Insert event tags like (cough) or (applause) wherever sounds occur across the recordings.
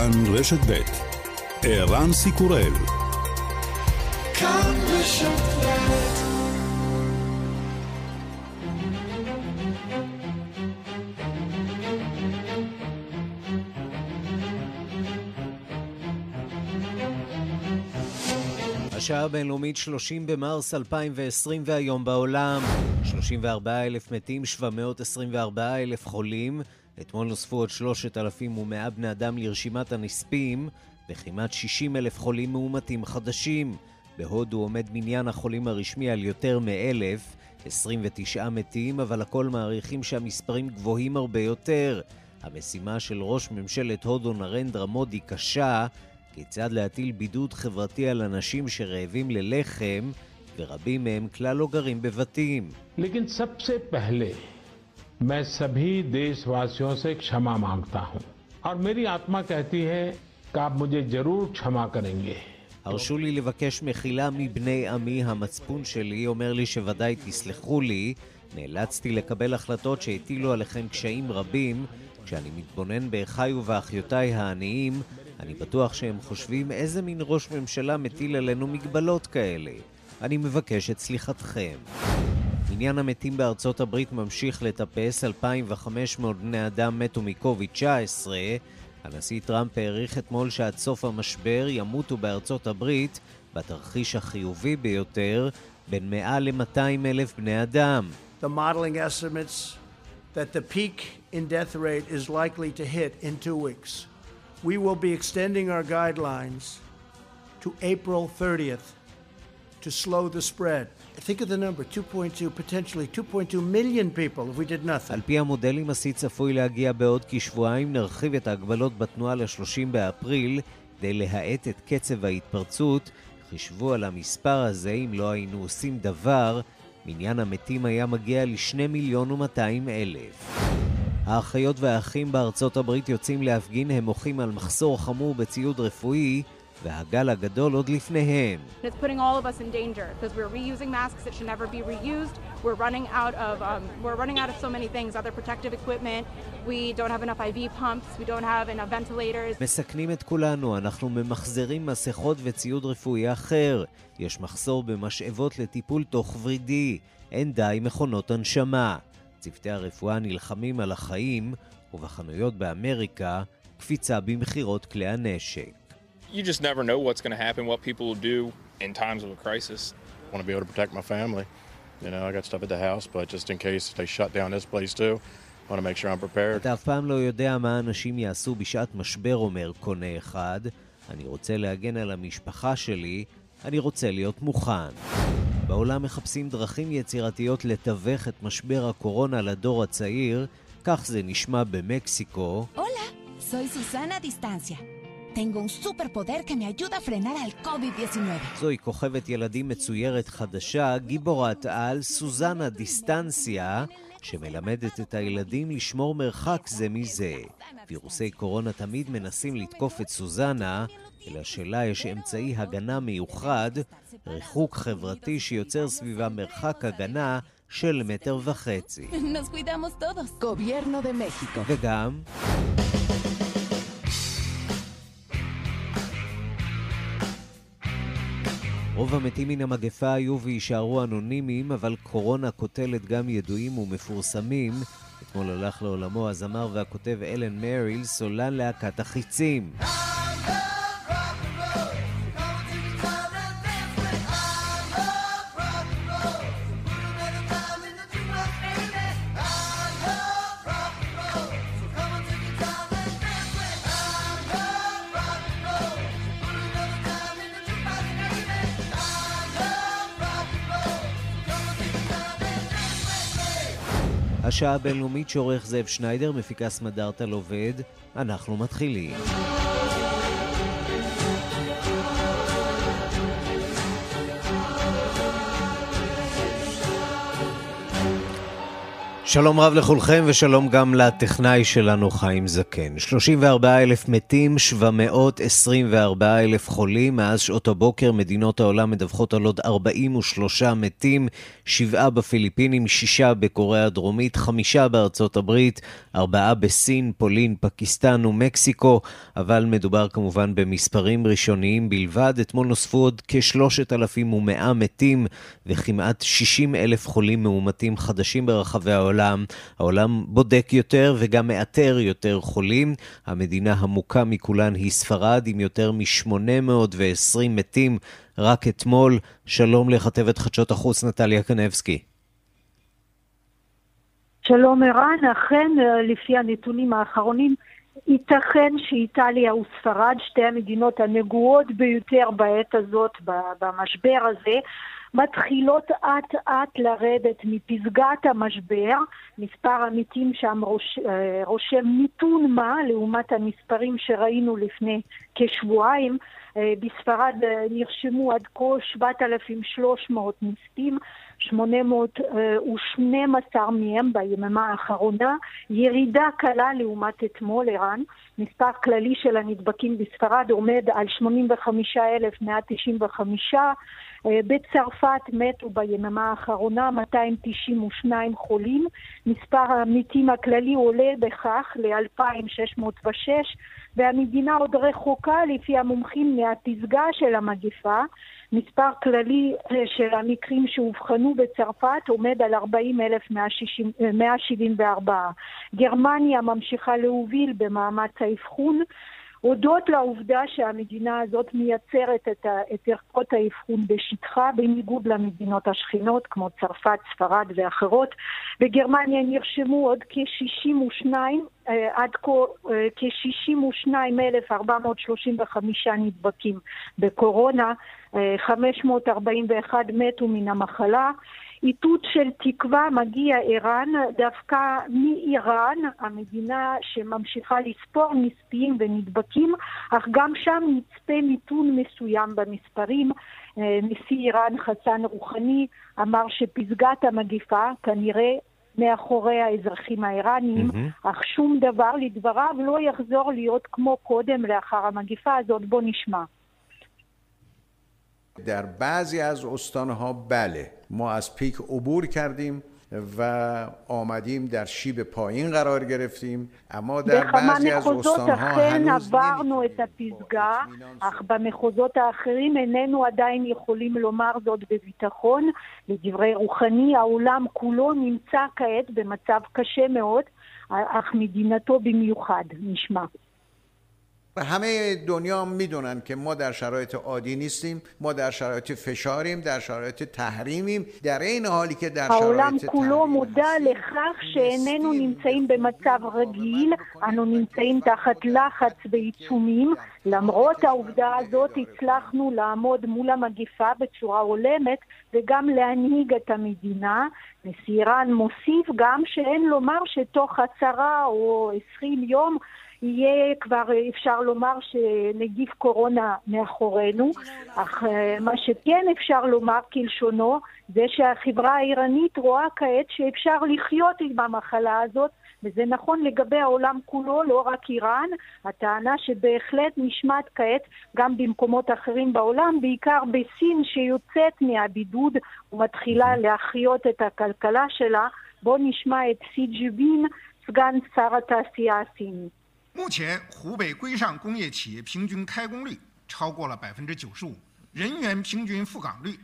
כאן רשת ב' ערן סיקורל. השעה הבינלאומית 30 במרס 2020 והיום בעולם 34 אלף מתים, 724 אלף חולים אתמול נוספו עוד 3,100 בני אדם לרשימת הנספים, וכמעט 60 אלף חולים מאומתים חדשים. בהודו עומד מניין החולים הרשמי על יותר מאלף, 29 מתים, אבל הכל מעריכים שהמספרים גבוהים הרבה יותר. המשימה של ראש ממשלת הודו נרנדרה מודי קשה, כיצד להטיל בידוד חברתי על אנשים שרעבים ללחם, ורבים מהם כלל לא גרים בבתים. לכן סבסה פהלה मैं सभी देशवासियों से क्षमा मांगता हूं और मेरी आत्मा कहती है कि आप मुझे जरूर क्षमा करेंगे הרשו לי לבקש מחילה מבני עמי, המצפון שלי אומר לי שוודאי תסלחו לי. נאלצתי לקבל החלטות שהטילו עליכם קשיים רבים. כשאני מתבונן באחיי ובאחיותיי העניים, אני בטוח שהם חושבים איזה מין ראש ממשלה מטיל עלינו מגבלות כאלה. אני מבקש את סליחתכם. מניין המתים בארצות הברית ממשיך לטפס, 2,500 בני אדם מתו מקוביד-19. הנשיא טראמפ העריך אתמול שעד סוף המשבר ימותו בארצות הברית, בתרחיש החיובי ביותר, בין 100 ל-200 אלף בני אדם. The modeling estimates that the peak in death rate is likely to hit in two weeks. We will be extending our guidelines to April 30th to slow the spread. Think of the number, 2.2, potentially 2.2 million people if we did nothing. על פי המודלים, השיא צפוי להגיע בעוד כשבועיים. נרחיב את ההגבלות בתנועה ל-30 באפריל כדי להאט את קצב ההתפרצות. חישבו על המספר הזה, אם לא היינו עושים דבר, מניין המתים היה מגיע לשני מיליון ומאתיים אלף. האחיות והאחים בארצות הברית יוצאים להפגין, הם מוחים על מחסור חמור בציוד רפואי והגל הגדול עוד לפניהם. מסכנים את כולנו, אנחנו ממחזרים מסכות וציוד רפואי אחר. יש מחסור במשאבות לטיפול תוך ורידי. אין די מכונות הנשמה. צוותי הרפואה נלחמים על החיים, ובחנויות באמריקה, קפיצה במכירות כלי הנשק. You just never know what's going to happen, what people will do in times of a crisis. I want to be able to protect my family. You know, I got stuff at the house, but just in case they shut down this place too, I want to make sure I'm prepared. אתה אף פעם לא יודע מה אנשים יעשו בשעת משבר, אומר קונה אחד. אני רוצה להגן על המשפחה שלי, אני רוצה להיות מוכן. בעולם מחפשים דרכים יצירתיות לתווך את משבר הקורונה לדור הצעיר, כך זה נשמע במקסיקו. הולה, soy Susana Distancia. Tengo un superpoder que me ayuda a frenar al COVID-19. זוהי כוכבת ילדים מצוירת חדשה, גיבורת על, סוזנה דיסטנסיה, שמלמדת את הילדים לשמור מרחק זה מזה. וירוסי קורונה תמיד מנסים לתקוף את סוזנה, אלא שלה יש אמצעי הגנה מיוחד, ריחוק חברתי שיוצר סביבה מרחק הגנה של מטר וחצי. וגם... רוב המתים מן המגפה היו ויישארו אנונימיים, אבל קורונה קוטלת גם ידועים ומפורסמים. אתמול הלך לעולמו הזמר והכותב אלן מריל, סולן להקת החיצים. השעה הבינלאומית שעורך זאב שניידר, מפיקה סמדארטל עובד. אנחנו מתחילים. שלום רב לכולכם ושלום גם לטכנאי שלנו חיים זקן. 34 אלף מתים, 724 אלף חולים. מאז שעות הבוקר מדינות העולם מדווחות על עוד 43 מתים, 7 בפיליפינים, 6 בקוריאה הדרומית, 5 בארצות הברית, 4 בסין, פולין, פקיסטן ומקסיקו, אבל מדובר כמובן במספרים ראשוניים בלבד. אתמול נוספו עוד כ-3,100 מתים וכמעט 60 אלף חולים מאומתים חדשים ברחבי העולם. העולם. העולם בודק יותר וגם מאתר יותר חולים. המדינה המוכה מכולן היא ספרד, עם יותר מ-820 מתים רק אתמול. שלום לכתבת חדשות החוץ נטליה קנבסקי. שלום ערן, אכן לפי הנתונים האחרונים ייתכן שאיטליה וספרד, שתי המדינות הנגועות ביותר בעת הזאת, במשבר הזה, מתחילות אט אט לרדת מפסגת המשבר, מספר המתים שם ראש, אה, רושם מיתון מה לעומת המספרים שראינו לפני כשבועיים. אה, בספרד אה, נרשמו עד כה 7,300 נספים, 812 מהם ביממה האחרונה, ירידה קלה לעומת אתמול, ערן. מספר כללי של הנדבקים בספרד עומד על 85,195 אה, בצרפת מתו ביממה האחרונה 292 חולים, מספר המתים הכללי עולה בכך ל-2,606 והמדינה עוד רחוקה לפי המומחים מהפסגה של המגפה. מספר כללי אה, של המקרים שאובחנו בצרפת עומד על 40,174. אה, גרמניה ממשיכה להוביל במאמץ האבחון הודות לעובדה שהמדינה הזאת מייצרת את, את ערכות האבחון בשטחה, בניגוד למדינות השכנות כמו צרפת, ספרד ואחרות. בגרמניה נרשמו עוד כ-62, אה, עד כה אה, כ-62,435 נדבקים בקורונה, 541 אה, מתו מן המחלה. איתות של תקווה מגיע איראן דווקא מאיראן, המדינה שממשיכה לספור נספים ונדבקים, אך גם שם נצפה מיתון מסוים במספרים. אה, נשיא איראן חסן רוחני אמר שפסגת המגיפה כנראה מאחורי האזרחים האיראנים, mm-hmm. אך שום דבר לדבריו לא יחזור להיות כמו קודם לאחר המגיפה הזאת. בוא נשמע. در بعضی از استانها بله ما از پیک عبور کردیم و آمدیم در شیب پایین قرار گرفتیم اما در بعضی از استانها هنوز עברנו את הפסגה, אך במחוזות האחרים איננו עדיין יכולים לומר זאת בביטחון. לדברי רוחני, העולם כולו נמצא כעת במצב קשה מאוד, אך מדינתו במיוחד, נשמע. و همه دنیا میدونن که ما در شرایط عادی نیستیم ما در شرایط فشاریم در شرایط تحریمیم در این حالی که در شرایط העולם כולו מודע לכך שאיננו נמצאים במצב רגיל, אנו נמצאים תחת לחץ ועיצומים. למרות העובדה הזאת הצלחנו לעמוד מול המגיפה בצורה הולמת וגם להנהיג את המדינה. נשיא איראן מוסיף גם שאין לומר שתוך עשרה או עשרים יום יהיה כבר אפשר לומר שנגיף קורונה מאחורינו, אך אה, מה שכן אפשר לומר כלשונו זה שהחברה האיראנית רואה כעת שאפשר לחיות עם המחלה הזאת וזה נכון לגבי העולם כולו, לא רק איראן. הטענה שבהחלט נשמעת כעת גם במקומות אחרים בעולם, בעיקר בסין שיוצאת מהבידוד ומתחילה להחיות את הכלכלה שלה. בואו נשמע את סי ג'יבין, סגן שר התעשייה הסינית. 目前，湖北规上工业企业平均开工率超过了百分之九十五，人员平均复岗率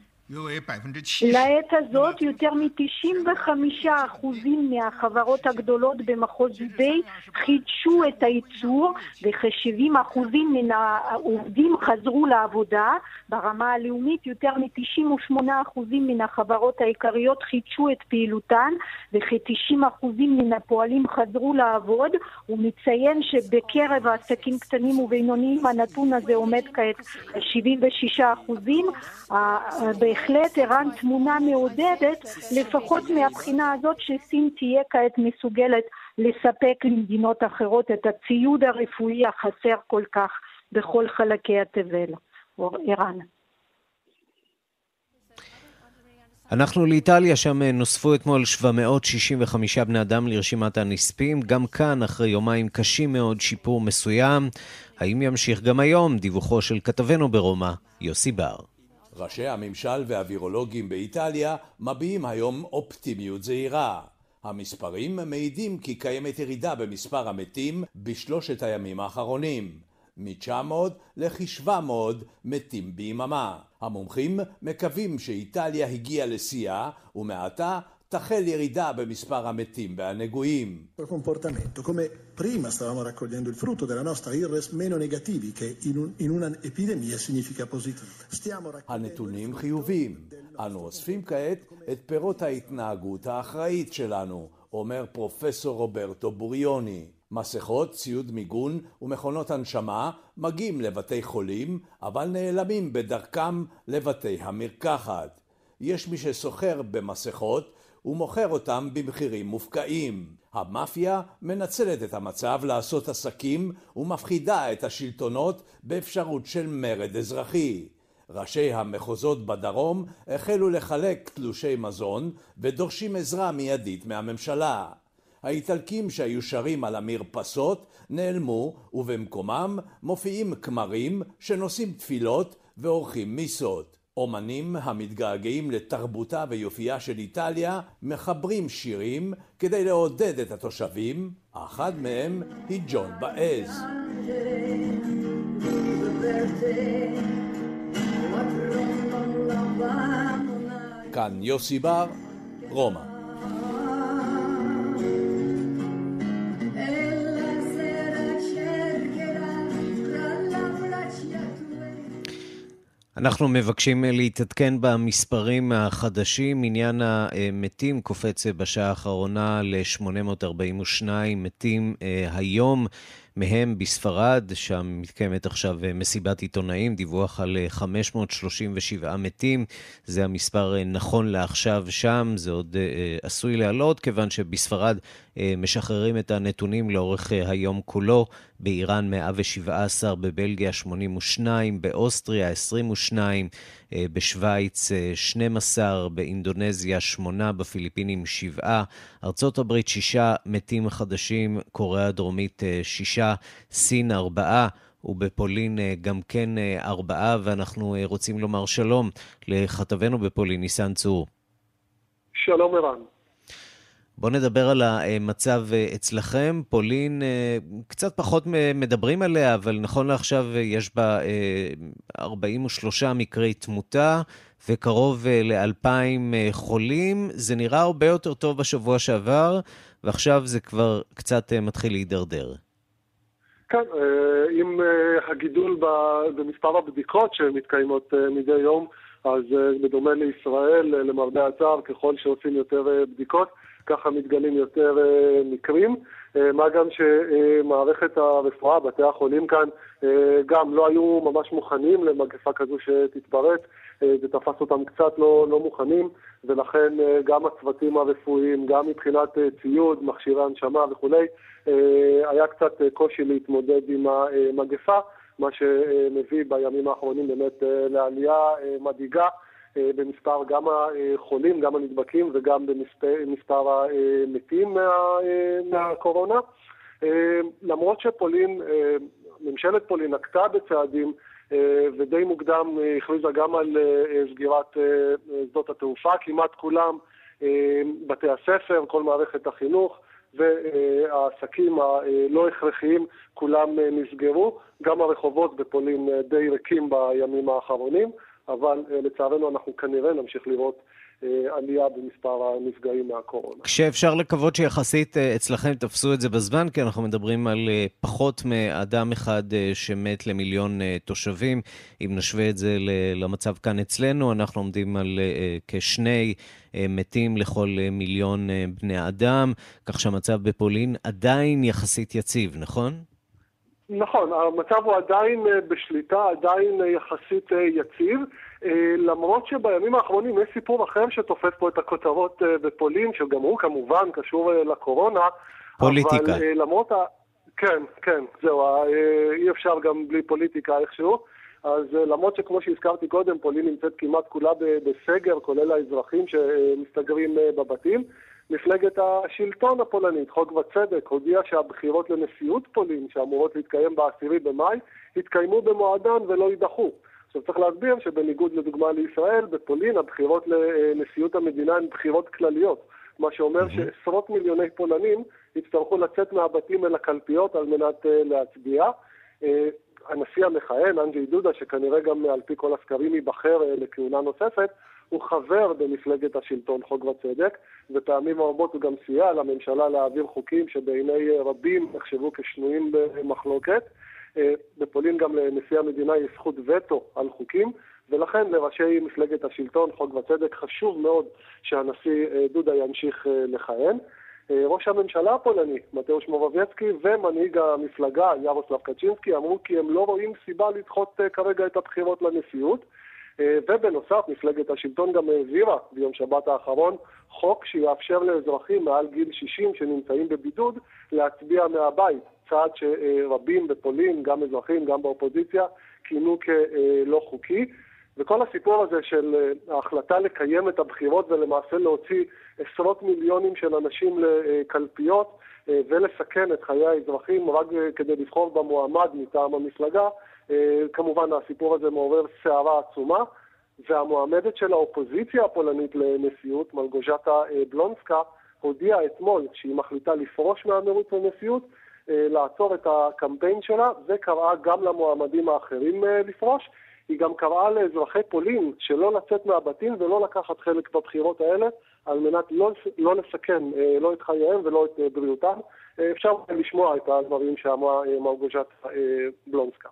לעת הזאת יותר מ-95% מהחברות הגדולות במחוז יהודי חידשו את הייצור וכ-70% מן העובדים חזרו לעבודה. ברמה הלאומית יותר מ-98% מן החברות העיקריות חידשו את פעילותן וכ-90% מן הפועלים חזרו לעבוד. הוא מציין שבקרב העסקים קטנים ובינוניים הנתון הזה עומד כעת על 76%. בהחלט ערן תמונה מעודדת, לפחות מהבחינה הזאת שסין תהיה כעת מסוגלת לספק למדינות אחרות את הציוד הרפואי החסר כל כך בכל חלקי התבל. ערן. אנחנו לאיטליה, שם נוספו אתמול 765 בני אדם לרשימת הנספים. גם כאן, אחרי יומיים קשים מאוד, שיפור מסוים. האם ימשיך גם היום? דיווחו של כתבנו ברומא, יוסי בר. ראשי הממשל והווירולוגים באיטליה מביעים היום אופטימיות זהירה. המספרים מעידים כי קיימת ירידה במספר המתים בשלושת הימים האחרונים. מ-900 לכ-700 מתים ביממה. המומחים מקווים שאיטליה הגיעה לשיאה ומעתה תחל ירידה במספר המתים והנגועים. Prima stavamo raccogliendo il frutto della nostra IRS meno negativi, che in, un, in un'epidemia significa positivo. Stiamo הנתונים חיוביים. אנו אוספים כעת את פירות ההתנהגות האחראית שלנו, אומר פרופסור רוברטו בוריוני. מסכות, ציוד מיגון ומכונות הנשמה מגיעים לבתי חולים, אבל נעלמים בדרכם לבתי המרקחת. יש מי שסוחר במסכות ומוכר אותם במחירים מופקעים. המאפיה מנצלת את המצב לעשות עסקים ומפחידה את השלטונות באפשרות של מרד אזרחי. ראשי המחוזות בדרום החלו לחלק תלושי מזון ודורשים עזרה מיידית מהממשלה. האיטלקים שהיו שרים על המרפסות נעלמו ובמקומם מופיעים כמרים שנושאים תפילות ועורכים מיסות. אומנים המתגעגעים לתרבותה ויופייה של איטליה מחברים שירים כדי לעודד את התושבים, אחד מהם היא ג'ון באז. כאן יוסי בר, רומא. אנחנו מבקשים להתעדכן במספרים החדשים. עניין המתים קופץ בשעה האחרונה ל-842 מתים אה, היום. מהם בספרד, שם מתקיימת עכשיו אה, מסיבת עיתונאים, דיווח על 537 אה, מתים. זה המספר נכון לעכשיו שם, זה עוד עשוי לעלות, כיוון שבספרד משחררים את הנתונים לאורך היום כולו. באיראן 117, בבלגיה 82, באוסטריה 22, אה, בשוויץ 12, אה, באינדונזיה 8, בפיליפינים 7, ארצות הברית 6 מתים חדשים, קוריאה הדרומית 6, אה, סין 4. ובפולין גם כן ארבעה, ואנחנו רוצים לומר שלום לכתבנו בפולין, ניסן צור. שלום ערן. בואו נדבר על המצב אצלכם. פולין, אה, קצת פחות מדברים עליה, אבל נכון לעכשיו יש בה 43 אה, מקרי תמותה וקרוב אה, ל-2,000 חולים. זה נראה הרבה יותר טוב בשבוע שעבר, ועכשיו זה כבר קצת מתחיל להידרדר. כן, עם הגידול במספר הבדיקות שמתקיימות מדי יום, אז בדומה לישראל, למרבה הצער, ככל שעושים יותר בדיקות, ככה מתגלים יותר אה, מקרים. אה, מה גם שמערכת הרפואה, בתי החולים כאן, אה, גם לא היו ממש מוכנים למגפה כזו שתתפרץ, זה תפס אותם קצת לא, לא מוכנים, ולכן גם הצוותים הרפואיים, גם מבחינת ציוד, מכשירי הנשמה וכולי, היה קצת קושי להתמודד עם המגפה, מה שמביא בימים האחרונים באמת לעלייה מדאיגה. אה, במספר גם החולים, גם הנדבקים וגם במספר המתים מה, אה, מהקורונה. אה, למרות שפולין, ממשלת פולין נקטה בצעדים ודי מוקדם הכריזה גם על סגירת שדות התעופה, כמעט כולם, בתי הספר, כל מערכת החינוך והעסקים הלא הכרחיים, כולם נסגרו. גם הרחובות בפולין די ריקים בימים האחרונים. אבל אה, לצערנו אנחנו כנראה נמשיך לראות אה, עלייה במספר הנפגעים מהקורונה. כשאפשר לקוות שיחסית אה, אצלכם תפסו את זה בזמן, כי אנחנו מדברים על פחות מאדם אחד שמת למיליון תושבים. אם נשווה את זה למצב כאן אצלנו, אנחנו עומדים על כשני מתים לכל מיליון בני אדם, כך שהמצב בפולין עדיין יחסית יציב, נכון? נכון, המצב הוא עדיין אה, בשליטה, עדיין אה, יחסית אה, יציב, למרות שבימים האחרונים יש סיפור אחר שתופס פה את הכותרות בפולין, שגם הוא כמובן קשור לקורונה. פוליטיקה. אבל למרות ה... כן, כן, זהו, אי אפשר גם בלי פוליטיקה איכשהו. אז למרות שכמו שהזכרתי קודם, פולין נמצאת כמעט כולה בסגר, כולל האזרחים שמסתגרים בבתים, מפלגת השלטון הפולנית, חוק וצדק, הודיעה שהבחירות לנשיאות פולין, שאמורות להתקיים ב-10 במאי, יתקיימו במועדן ולא יידחו. עכשיו צריך להסביר שבניגוד לדוגמה לישראל, בפולין הבחירות לנשיאות המדינה הן בחירות כלליות, מה שאומר שעשרות מיליוני פולנים יצטרכו לצאת מהבתים אל הקלפיות על מנת uh, להצביע. Uh, הנשיא המכהן, אנג'י דודה, שכנראה גם על פי כל הסקרים ייבחר uh, לכהונה נוספת, הוא חבר במפלגת השלטון חוק וצדק, ופעמים רבות הוא גם סייע לממשלה להעביר חוקים שבעיני רבים נחשבו כשנויים במחלוקת. בפולין גם לנשיא המדינה יש זכות וטו על חוקים, ולכן לראשי מפלגת השלטון, חוק וצדק, חשוב מאוד שהנשיא דודה ימשיך לכהן. ראש הממשלה הפולני, מתאוש מורבייצקי, ומנהיג המפלגה, ירוסלב קצ'ינסקי, אמרו כי הם לא רואים סיבה לדחות כרגע את הבחירות לנשיאות. ובנוסף, מפלגת השלטון גם העבירה ביום שבת האחרון חוק שיאפשר לאזרחים מעל גיל 60 שנמצאים בבידוד להצביע מהבית, צעד שרבים בפולין, גם אזרחים, גם באופוזיציה, כינו כלא חוקי. וכל הסיפור הזה של ההחלטה לקיים את הבחירות ולמעשה להוציא עשרות מיליונים של אנשים לקלפיות ולסכן את חיי האזרחים רק כדי לבחור במועמד מטעם המפלגה, כמובן הסיפור הזה מעורר סערה עצומה, והמועמדת של האופוזיציה הפולנית לנשיאות, מלגוז'טה בלונסקה, הודיעה אתמול שהיא מחליטה לפרוש מהמרוץ לנשיאות, לעצור את הקמפיין שלה, וקראה גם למועמדים האחרים לפרוש. היא גם קראה לאזרחי פולין שלא לצאת מהבתים ולא לקחת חלק בבחירות האלה, על מנת לא, לא לסכן לא את חייהם ולא את בריאותם. אפשר לשמוע את הדברים שאמרה מרגוז'ת בלונסקה.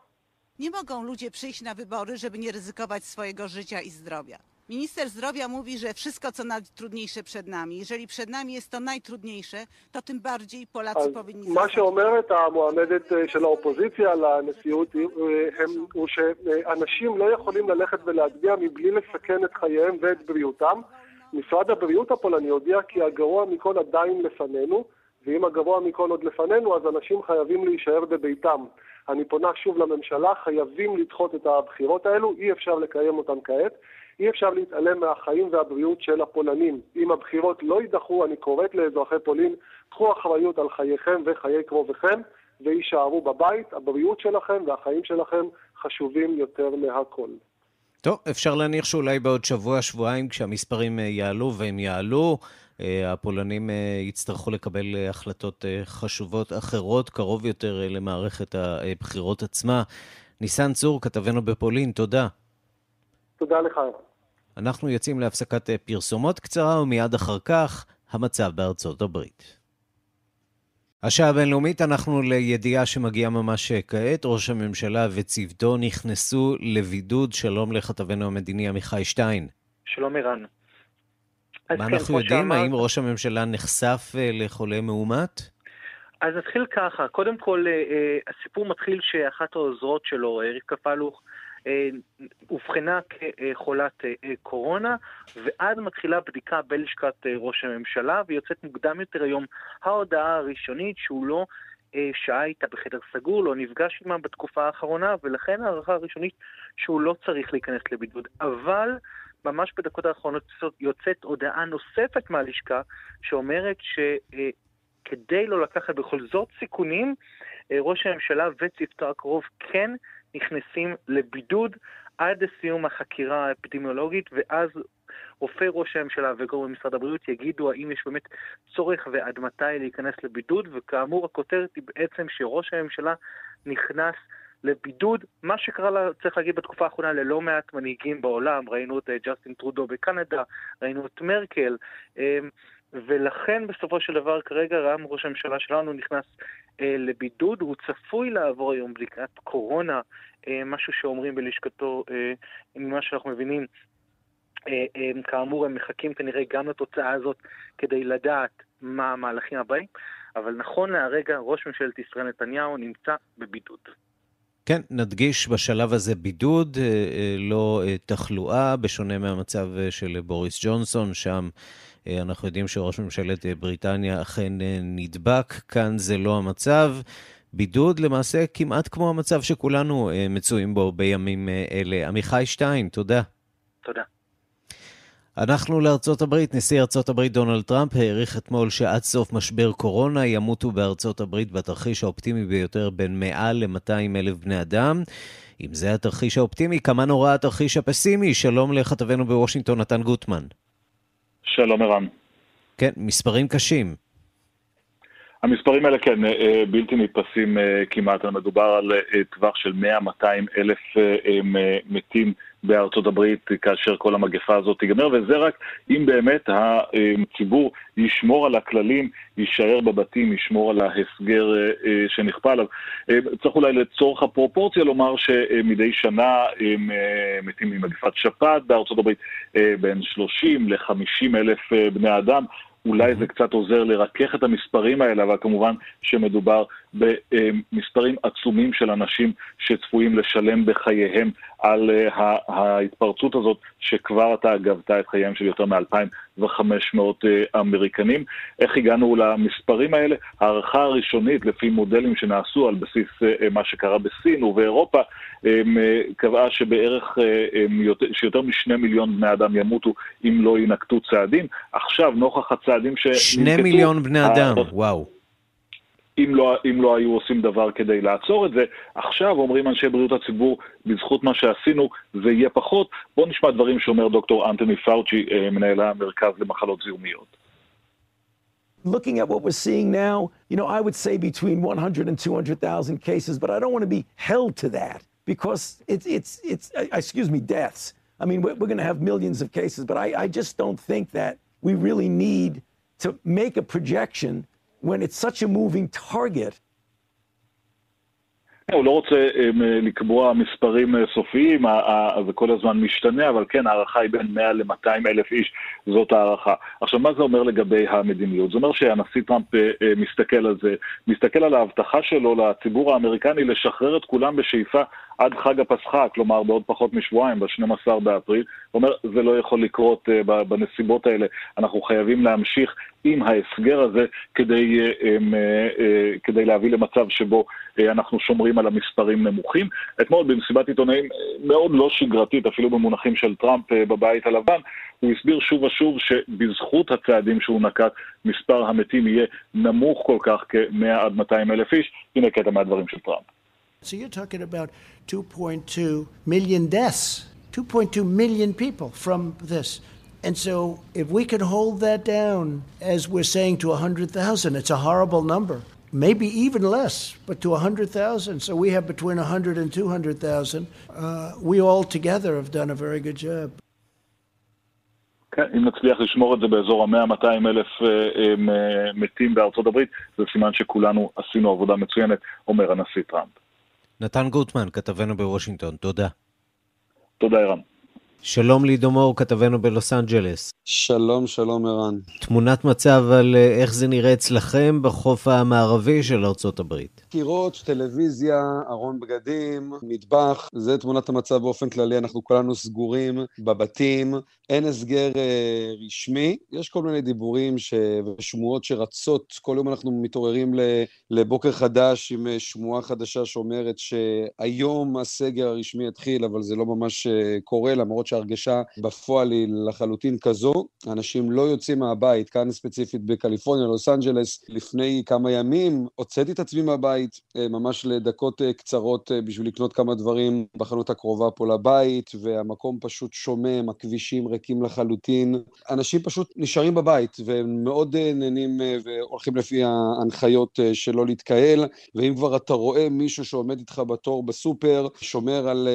Nie mogą ludzie przyjść na wybory, żeby nie ryzykować swojego życia i zdrowia. Minister zdrowia mówi, że wszystko co najtrudniejsze przed nami. Jeżeli przed nami jest to najtrudniejsze, to tym bardziej Polacy powinni... מה שאומרת המועמדת של האופוזיציה לנשיאות הוא שאנשים לא יכולים ללכת ולהצביע מבלי לסכן את חייהם ואת בריאותם. משרד הבריאות הפולני הודיע כי הגרוע מכל עדיין לפנינו, ואם הגרוע מכל עוד לפנינו, אז אנשים חייבים להישאר בביתם. אני פונה שוב לממשלה, חייבים לדחות את הבחירות האלו, אי אפשר לקיים אותן כעת. אי אפשר להתעלם מהחיים והבריאות של הפולנים. אם הבחירות לא יידחו, אני קוראת לאזרחי פולין, קחו אחריות על חייכם וחיי קרוביכם, ויישארו בבית. הבריאות שלכם והחיים שלכם חשובים יותר מהכל. טוב, אפשר להניח שאולי בעוד שבוע, שבועיים, כשהמספרים יעלו, והם יעלו, הפולנים יצטרכו לקבל החלטות חשובות אחרות, קרוב יותר למערכת הבחירות עצמה. ניסן צור, כתבנו בפולין, תודה. תודה לך. אנחנו יוצאים להפסקת פרסומות קצרה, ומיד אחר כך, המצב בארצות הברית. השעה הבינלאומית, אנחנו לידיעה שמגיעה ממש כעת. ראש הממשלה וצוותו נכנסו לבידוד. שלום לכתבנו המדיני עמיחי שטיין. שלום ערן. מה כן, אנחנו יודעים? שאמר... האם ראש הממשלה נחשף לחולה מאומת? אז נתחיל ככה. קודם כל, הסיפור מתחיל שאחת העוזרות שלו, רבקה פלוך, אובחנה כחולת קורונה, ואז מתחילה בדיקה בלשכת ראש הממשלה, ויוצאת מוקדם יותר היום ההודעה הראשונית שהוא לא שהה איתה בחדר סגור, לא נפגש עימה בתקופה האחרונה, ולכן הערכה הראשונית שהוא לא צריך להיכנס לבידוד. אבל ממש בדקות האחרונות יוצאת הודעה נוספת מהלשכה, שאומרת שכדי לא לקחת בכל זאת סיכונים, ראש הממשלה וצוותו הקרוב כן נכנסים לבידוד עד לסיום החקירה האפידמיולוגית, ואז רופא ראש הממשלה וגורמי משרד הבריאות יגידו האם יש באמת צורך ועד מתי להיכנס לבידוד, וכאמור הכותרת היא בעצם שראש הממשלה נכנס לבידוד, מה שקרה, לה, צריך להגיד, בתקופה האחרונה ללא מעט מנהיגים בעולם, ראינו את ג'סטין טרודו בקנדה, ראינו את מרקל, ולכן בסופו של דבר כרגע רם ראש הממשלה שלנו נכנס אה, לבידוד, הוא צפוי לעבור היום בדיקת קורונה, אה, משהו שאומרים בלשכתו, אה, ממה שאנחנו מבינים, אה, אה, כאמור הם מחכים כנראה גם לתוצאה הזאת כדי לדעת מה המהלכים הבאים, אבל נכון להרגע ראש ממשלת ישראל נתניהו נמצא בבידוד. כן, נדגיש בשלב הזה בידוד, לא תחלואה, בשונה מהמצב של בוריס ג'ונסון, שם אנחנו יודעים שראש ממשלת בריטניה אכן נדבק, כאן זה לא המצב. בידוד למעשה כמעט כמו המצב שכולנו מצויים בו בימים אלה. עמיחי שטיין, תודה. תודה. אנחנו לארצות הברית. נשיא ארצות הברית דונלד טראמפ העריך אתמול שעד סוף משבר קורונה ימותו בארצות הברית בתרחיש האופטימי ביותר בין 100 ל-200 אלף בני אדם. אם זה התרחיש האופטימי, כמה נורא התרחיש הפסימי? שלום לכתבנו בוושינגטון, נתן גוטמן. שלום ערן. כן, מספרים קשים. המספרים האלה כן, אה, בלתי נתפסים אה, כמעט, מדובר על אה, טווח של 100-200 אלף מתים בארצות הברית כאשר כל המגפה הזאת תיגמר, וזה רק אם באמת הציבור ישמור על הכללים, יישאר בבתים, ישמור על ההסגר שנכפה עליו. צריך אולי לצורך הפרופורציה לומר שמדי שנה מתים ממגפת שפעת בארצות הברית בין 30 ל-50 אלף בני אדם. אולי זה קצת עוזר לרכך את המספרים האלה, אבל כמובן שמדובר במספרים עצומים של אנשים שצפויים לשלם בחייהם על אה, ההתפרצות הזאת, שכבר עתה גבתה את חייהם של יותר מ-2,500 אה, אמריקנים. איך הגענו למספרים האלה? הערכה הראשונית, לפי מודלים שנעשו על בסיס אה, מה שקרה בסין ובאירופה, קבעה שבערך, שיותר משני מיליון בני אדם ימותו אם לא יינקטו צעדים. עכשיו, נוכח הצעדים שננקטו... שני מיליון בני אדם, וואו. אם לא, אם לא היו עושים דבר כדי לעצור את זה. עכשיו אומרים אנשי בריאות הציבור, בזכות מה שעשינו, זה יהיה פחות. בואו נשמע דברים שאומר דוקטור אנטוני פאוצ'י, מנהל המרכז למחלות זיהומיות. Looking at what we're seeing now, you know, I would say between 100 and 200,000 cases, but I don't want to be held to that because it's, it's, it's excuse me, deaths. I mean, we're, we're going to have millions of cases, but I, I just don't think that we really need to make a projection when it's such a moving target. הוא לא רוצה לקבוע מספרים סופיים, זה כל הזמן משתנה, אבל כן, ההערכה היא בין 100 ל-200 אלף איש, זאת ההערכה. עכשיו, מה זה אומר לגבי המדיניות? זה אומר שהנשיא טראמפ מסתכל על זה, מסתכל על ההבטחה שלו לציבור האמריקני לשחרר את כולם בשאיפה עד חג הפסחא, כלומר בעוד פחות משבועיים, ב-12 באפריל. הוא אומר, זה לא יכול לקרות בנסיבות האלה, אנחנו חייבים להמשיך עם ההסגר הזה כדי, כדי להביא למצב שבו אנחנו שומרים על המספרים נמוכים. אתמול במסיבת עיתונאים מאוד לא שגרתית, אפילו במונחים של טראמפ בבית הלבן, הוא הסביר שוב ושוב שבזכות הצעדים שהוא נקט, מספר המתים יהיה נמוך כל כך כ-100 עד 200 אלף איש. הנה קטע מהדברים של טראמפ. So you're talking about 2.2 million deaths, 2.2 million people from this. And so if we could hold that down, as we're saying, to 100,000, it's a horrible number. Maybe even less, but to 100,000. So we have between 100 and 200,000. Uh, we all together have done a very good job. כן, אם נצליח לשמור את זה באזור ה-100-200 אלף מתים בארצות הברית, זה סימן שכולנו עשינו עבודה מצוינת, אומר הנשיא טראמפ. נתן גוטמן, כתבנו בוושינגטון, תודה. תודה, ערן. שלום לידו מור, כתבנו בלוס אנג'לס. שלום, שלום ערן. תמונת מצב על אה, איך זה נראה אצלכם בחוף המערבי של ארצות הברית. קירות, טלוויזיה, ארון בגדים, מטבח, זה תמונת המצב באופן כללי, אנחנו כולנו סגורים בבתים, אין הסגר אה, רשמי, יש כל מיני דיבורים ש... ושמועות שרצות, כל יום אנחנו מתעוררים לבוקר חדש עם אה, שמועה חדשה שאומרת שהיום הסגר הרשמי יתחיל, אבל זה לא ממש אה, קורה, למרות שההרגשה בפועל היא לחלוטין כזו. אנשים לא יוצאים מהבית, כאן ספציפית בקליפורניה, לוס אנג'לס, לפני כמה ימים הוצאתי את עצמי מהבית, ממש לדקות קצרות בשביל לקנות כמה דברים בחנות הקרובה פה לבית, והמקום פשוט שומם, הכבישים ריקים לחלוטין. אנשים פשוט נשארים בבית, והם מאוד נהנים והולכים לפי ההנחיות שלא להתקהל, ואם כבר אתה רואה מישהו שעומד איתך בתור בסופר, שומר על,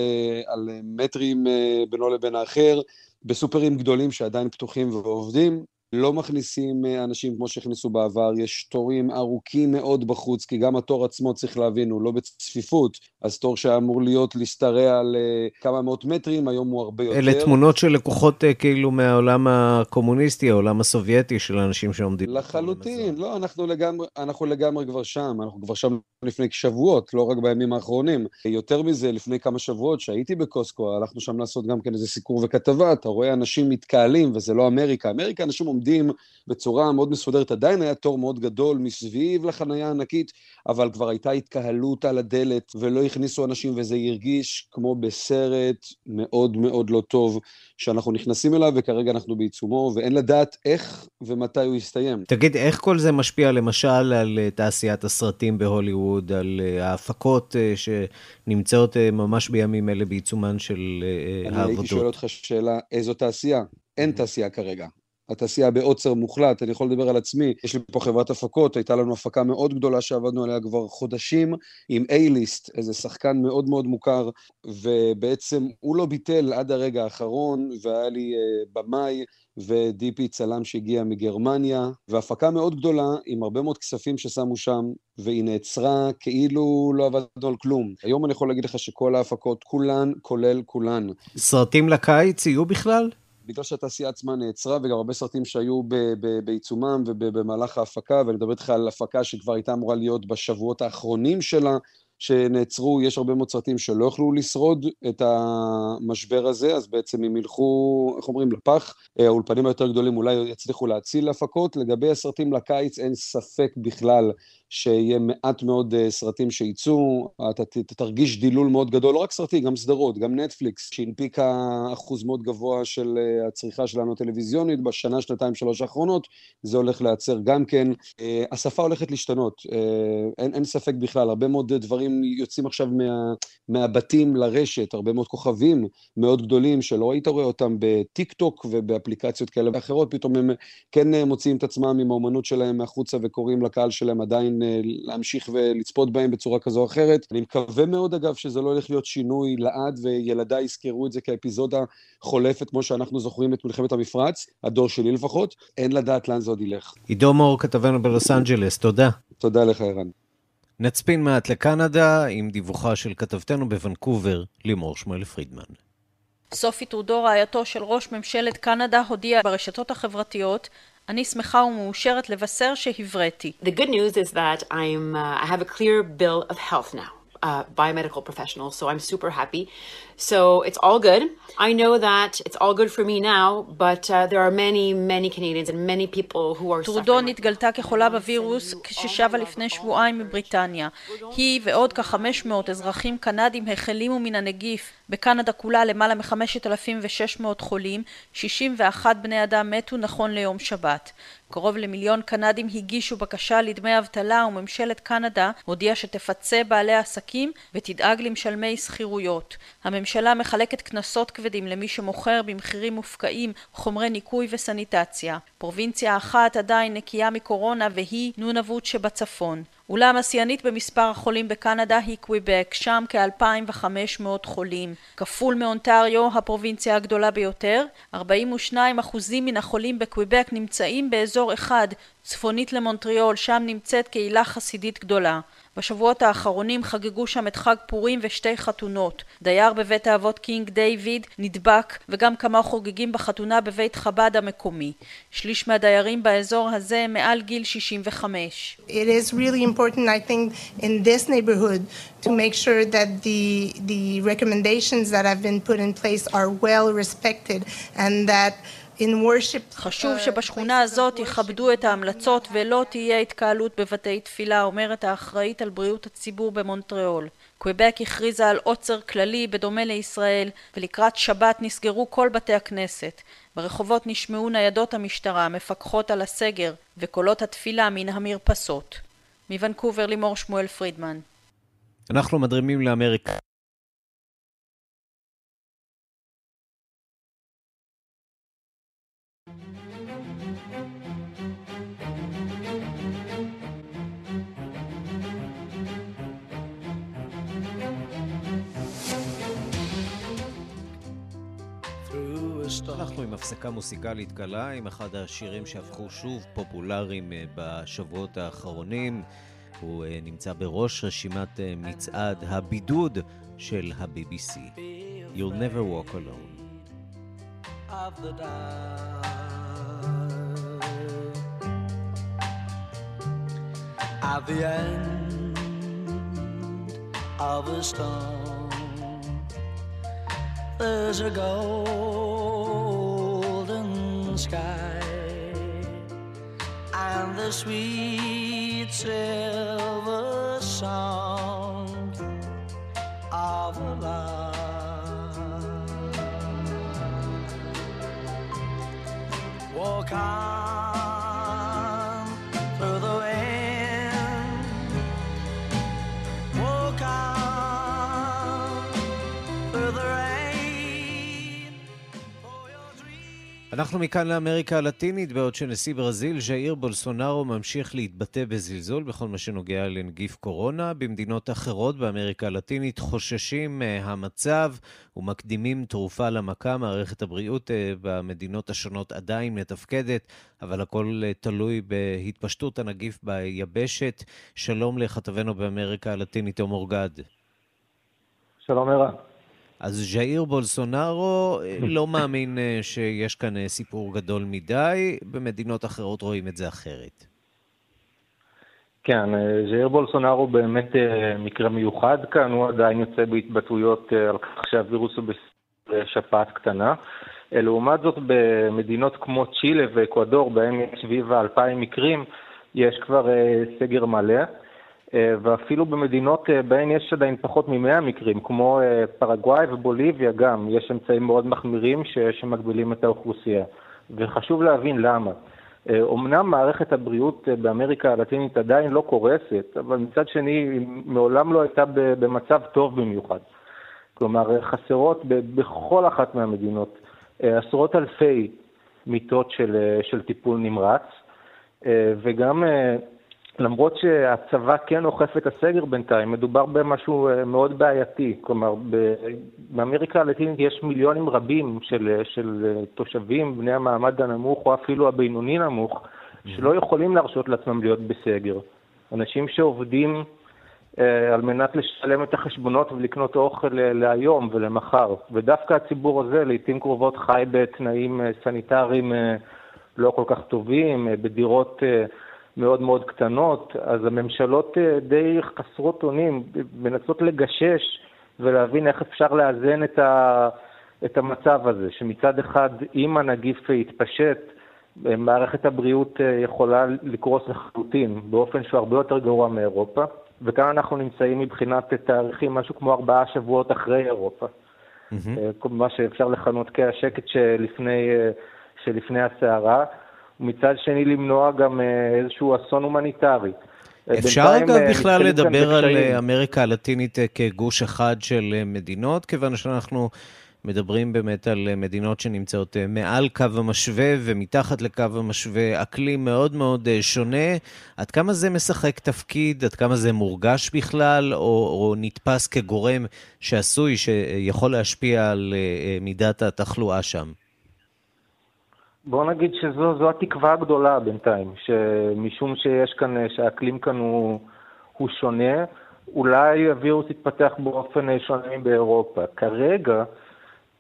על מטרים בינו לבין האחר, בסופרים גדולים שעדיין פתוחים ועובדים, לא מכניסים אה, אנשים כמו שהכניסו בעבר, יש תורים ארוכים מאוד בחוץ, כי גם התור עצמו, צריך להבין, הוא לא בצפיפות, אז תור שאמור להיות, להשתרע על אה, כמה מאות מטרים, היום הוא הרבה יותר. אלה תמונות של לקוחות אה, כאילו מהעולם הקומוניסטי, העולם הסובייטי של האנשים שעומדים. לחלוטין, לא, אנחנו לגמרי, אנחנו לגמרי כבר שם, אנחנו כבר שם לפני שבועות, לא רק בימים האחרונים. יותר מזה, לפני כמה שבועות שהייתי בקוסקו, הלכנו שם לעשות גם כן איזה סיקור וכתבה, אתה רואה אנשים מתקהלים, וזה לא אמריקה, אמריקה אנשים עומדים בצורה מאוד מסודרת, עדיין היה תור מאוד גדול מסביב לחנייה הענקית, אבל כבר הייתה התקהלות על הדלת ולא הכניסו אנשים וזה הרגיש כמו בסרט מאוד מאוד לא טוב שאנחנו נכנסים אליו וכרגע אנחנו בעיצומו ואין לדעת איך ומתי הוא יסתיים. תגיד, איך כל זה משפיע למשל על אה, תעשיית הסרטים בהוליווד, על אה, ההפקות אה, שנמצאות ממש בימים אלה בעיצומן של העבודות? אני הייתי שואל אותך שאלה, איזו תעשייה? אין תעשייה כרגע. התעשייה בעוצר מוחלט, אני יכול לדבר על עצמי, יש לי פה חברת הפקות, הייתה לנו הפקה מאוד גדולה שעבדנו עליה כבר חודשים, עם A-ליסט, איזה שחקן מאוד מאוד מוכר, ובעצם הוא לא ביטל עד הרגע האחרון, והיה לי uh, במאי ודיפי צלם שהגיע מגרמניה, והפקה מאוד גדולה, עם הרבה מאוד כספים ששמו שם, והיא נעצרה כאילו לא עבדנו על כלום. היום אני יכול להגיד לך שכל ההפקות, כולן, כולל כולן. סרטים לקיץ יהיו בכלל? בגלל שהתעשייה עצמה נעצרה, וגם הרבה סרטים שהיו בעיצומם ובמהלך ההפקה, ואני מדבר איתך על הפקה שכבר הייתה אמורה להיות בשבועות האחרונים שלה, שנעצרו, יש הרבה מאוד סרטים שלא יכלו לשרוד את המשבר הזה, אז בעצם הם ילכו, איך אומרים, לפח. האולפנים היותר גדולים אולי יצליחו להציל הפקות. לגבי הסרטים לקיץ, אין ספק בכלל שיהיה מעט מאוד uh, סרטים שייצאו, אתה תרגיש דילול מאוד גדול, לא רק סרטים, גם סדרות, גם נטפליקס, שהנפיקה אחוז מאוד גבוה של uh, הצריכה שלנו הטלוויזיונית בשנה, שנתיים, שלוש האחרונות, זה הולך להיעצר גם כן. Uh, השפה הולכת להשתנות, אין, אין ספק בכלל, הרבה מאוד דברים יוצאים עכשיו מה, מהבתים לרשת, הרבה מאוד כוכבים מאוד גדולים שלא היית רואה אותם בטיק טוק ובאפליקציות כאלה ואחרות, פתאום הם כן מוציאים את עצמם עם האומנות שלהם החוצה וקוראים לקהל שלהם עדיין אה, להמשיך ולצפות בהם בצורה כזו או אחרת. אני מקווה מאוד, אגב, שזה לא הולך להיות שינוי לעד, וילדיי יזכרו את זה כאפיזודה חולפת, כמו שאנחנו זוכרים את מלחמת המפרץ, הדור שלי לפחות. אין לדעת לאן זה עוד ילך. עידו מור, כתבנו בלוס אנג'לס, תודה. תודה לך, ערן. נצפין מעט לקנדה עם דיווחה של כתבתנו בוונקובר, לימור שמואל פרידמן. סופי טרודו, רעייתו של ראש ממשלת קנדה, הודיעה ברשתות החברתיות אני שמחה ומאושרת לבשר שהבראתי. The good news is that I'm, uh, I have a clear bill of health now. Uh, biomedical professional, so I'm super happy. So it's all good. I know that it's all good for me now, but uh, there are many, many Canadians and many people who are טרודו נתגלתה כחולה בווירוס כששבה לפני שבועיים מבריטניה. היא ועוד כ-500 אזרחים קנדים החלימו מן הנגיף. בקנדה כולה למעלה מ-5,600 חולים, 61 בני אדם מתו נכון ליום שבת. קרוב למיליון קנדים הגישו בקשה לדמי אבטלה וממשלת קנדה הודיעה שתפצה בעלי עסקים ותדאג למשלמי שכירויות. הממשלה מחלקת קנסות כבדים למי שמוכר במחירים מופקעים חומרי ניקוי וסניטציה. פרובינציה אחת עדיין נקייה מקורונה והיא נונבות שבצפון. אולם השיאנית במספר החולים בקנדה היא קוויבק, שם כ-2,500 חולים. כפול מאונטריו, הפרובינציה הגדולה ביותר, 42 אחוזים מן החולים בקוויבק נמצאים באזור אחד, צפונית למונטריאול, שם נמצאת קהילה חסידית גדולה. בשבועות האחרונים חגגו שם את חג פורים ושתי חתונות. דייר בבית האבות קינג דיוויד נדבק וגם כמה חוגגים בחתונה בבית חב"ד המקומי. שליש מהדיירים באזור הזה מעל גיל 65. It is really important I think in this neighborhood to make sure that the, the recommendations that have been put in place are well respected and that חשוב uh, שבשכונה הזאת יכבדו את ההמלצות ולא תהיה התקהלות בבתי תפילה, אומרת האחראית על בריאות הציבור במונטריאול. קוויבק הכריזה על עוצר כללי בדומה לישראל, ולקראת שבת נסגרו כל בתי הכנסת. ברחובות נשמעו ניידות המשטרה המפקחות על הסגר, וקולות התפילה מן המרפסות. מוונקובר לימור שמואל פרידמן. אנחנו מדרימים לאמריקה. אנחנו עם הפסקה מוסיקלית קלה, עם אחד השירים שהפכו שוב פופולריים אה, בשבועות האחרונים. הוא אה, נמצא בראש רשימת אה, מצעד הבידוד של ה-BBC. You'll never walk alone. Of the At the end of the storm, there's a golden sky and the sweet silver sound of love. Walk on אנחנו מכאן לאמריקה הלטינית, בעוד שנשיא ברזיל, ז'איר בולסונארו, ממשיך להתבטא בזלזול בכל מה שנוגע לנגיף קורונה. במדינות אחרות באמריקה הלטינית חוששים מהמצב ומקדימים תרופה למכה. מערכת הבריאות אה, במדינות השונות עדיין מתפקדת, אבל הכל אה, תלוי בהתפשטות הנגיף ביבשת. שלום לכתבנו באמריקה הלטינית, עומר גד. שלום ערן. אז ז'איר בולסונארו אה, (laughs) לא מאמין אה, שיש כאן אה, סיפור גדול מדי, במדינות אחרות רואים את זה אחרת. כן, ז'איר בולסונארו באמת מקרה מיוחד כאן, הוא עדיין יוצא בהתבטאויות על כך שהווירוס הוא בשפעת קטנה. לעומת זאת, במדינות כמו צ'ילה ואקוודור, בהן יש סביב האלפיים מקרים, יש כבר סגר מלא. אה, ואפילו במדינות אה, בהן יש עדיין פחות מ-100 מקרים, כמו אה, פרגוואי ובוליביה גם, יש אמצעים מאוד מחמירים שמגבילים את האוכלוסייה. וחשוב להבין למה. אמנם מערכת הבריאות באמריקה הלטינית עדיין לא קורסת, אבל מצד שני היא מעולם לא הייתה במצב טוב במיוחד. כלומר, חסרות בכל אחת מהמדינות עשרות אלפי מיטות של, של טיפול נמרץ, וגם למרות שהצבא כן אוכף את הסגר בינתיים, מדובר במשהו אה, מאוד בעייתי. כלומר, באמריקה הלטינית יש מיליונים רבים של, של אה, תושבים, בני המעמד הנמוך או אפילו הבינוני נמוך, שלא יכולים להרשות לעצמם להיות בסגר. אנשים שעובדים אה, על מנת לשלם את החשבונות ולקנות אוכל אה, להיום ולמחר. ודווקא הציבור הזה לעיתים קרובות חי בתנאים אה, סניטריים אה, לא כל כך טובים, אה, בדירות... אה, מאוד מאוד קטנות, אז הממשלות אה, די חסרות אונים, מנסות לגשש ולהבין איך אפשר לאזן את, ה, את המצב הזה, שמצד אחד, אם הנגיף יתפשט, אה, מערכת הבריאות אה, יכולה לקרוס לחלוטין באופן שהוא הרבה יותר גרוע מאירופה, וכאן אנחנו נמצאים מבחינת תאריכים משהו כמו ארבעה שבועות אחרי אירופה. Mm-hmm. מה שאפשר לכנות כהשקט שלפני, שלפני הסערה. ומצד שני למנוע גם אה, איזשהו אסון הומניטרי. אפשר אגב אה, בכלל לדבר על אה, אמריקה הלטינית כגוש אחד של מדינות, כיוון שאנחנו מדברים באמת על מדינות שנמצאות מעל קו המשווה ומתחת לקו המשווה, אקלים מאוד מאוד שונה. עד כמה זה משחק תפקיד? עד כמה זה מורגש בכלל, או, או נתפס כגורם שעשוי, שיכול להשפיע על מידת התחלואה שם? בוא נגיד שזו התקווה הגדולה בינתיים, שמשום שיש כאן, שהאקלים כאן הוא, הוא שונה, אולי הווירוס יתפתח באופן שונה באירופה. כרגע,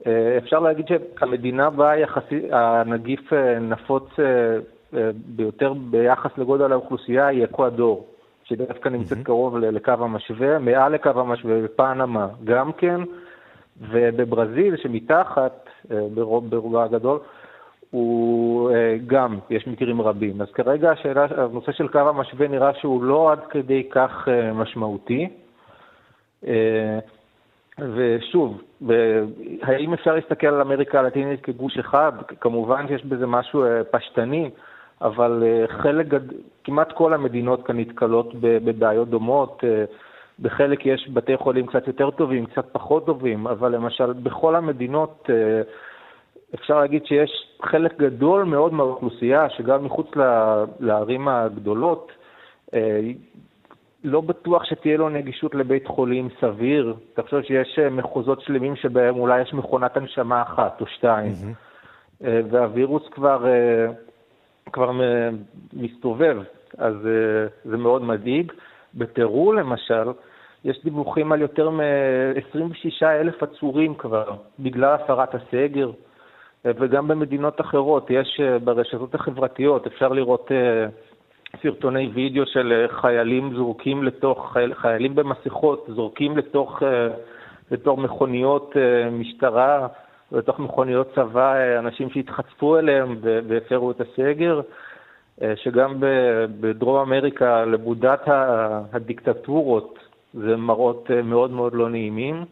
אה, אפשר להגיד שהמדינה בה יחסי, הנגיף אה, נפוץ אה, ביותר ביחס לגודל האוכלוסייה היא אקוודור, שדווקא נמצאת mm-hmm. קרוב לקו המשווה, מעל לקו המשווה בפנמה גם כן, ובברזיל שמתחת, ברובה הגדול, הוא אה, גם, יש מקרים רבים. אז כרגע השאלה, הנושא של קו המשווה נראה שהוא לא עד כדי כך אה, משמעותי. אה, ושוב, האם אפשר להסתכל על אמריקה הלטינית כגוש אחד? כמובן שיש בזה משהו פשטני, אבל חלק, כמעט כל המדינות כאן נתקלות בבעיות דומות. בחלק יש בתי חולים קצת יותר טובים, קצת פחות טובים, אבל למשל בכל המדינות אפשר להגיד שיש חלק גדול מאוד מהאוכלוסייה, שגם מחוץ לערים הגדולות, אה, לא בטוח שתהיה לו נגישות לבית חולים סביר. אתה חושב שיש אה, מחוזות שלמים שבהם אולי יש מכונת הנשמה אחת או שתיים, mm-hmm. והווירוס כבר, כבר מסתובב, אז זה מאוד מדאיג. בטרו למשל, יש דיווחים על יותר מ-26 אלף עצורים כבר, בגלל הפרת הסגר. וגם במדינות אחרות. יש אה, ברשתות החברתיות, אפשר לראות אה, סרטוני וידאו של אה, חיילים זורקים לתוך, חיילים במסכות זורקים לתוך, לתוך מכוניות משטרה, לתוך מכוניות צבא, אנשים שהתחצפו אליהם והפרו את הסגר. שגם בדרום אמריקה, לבודת הדיקטטורות, זה מראות מאוד מאוד לא נעימים.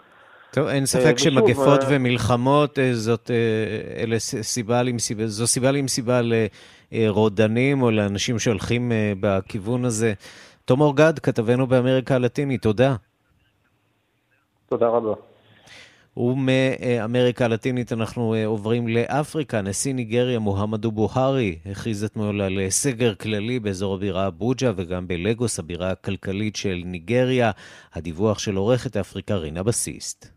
טוב, אין ספק ושוב, שמגפות ומלחמות זאת, אלה סיבה זו סיבה למסיבה לרודנים או לאנשים שהולכים בכיוון הזה. תום אורגד, כתבנו באמריקה הלטינית, תודה. תודה רבה. ומאמריקה הלטינית אנחנו אה, עוברים לאפריקה. נשיא ניגריה מוחמדו בוהרי הכריז אתמול על אה, סגר כללי באזור הבירה אבוג'ה וגם בלגוס, הבירה הכלכלית של ניגריה. הדיווח של עורכת אפריקה רינה בסיסט.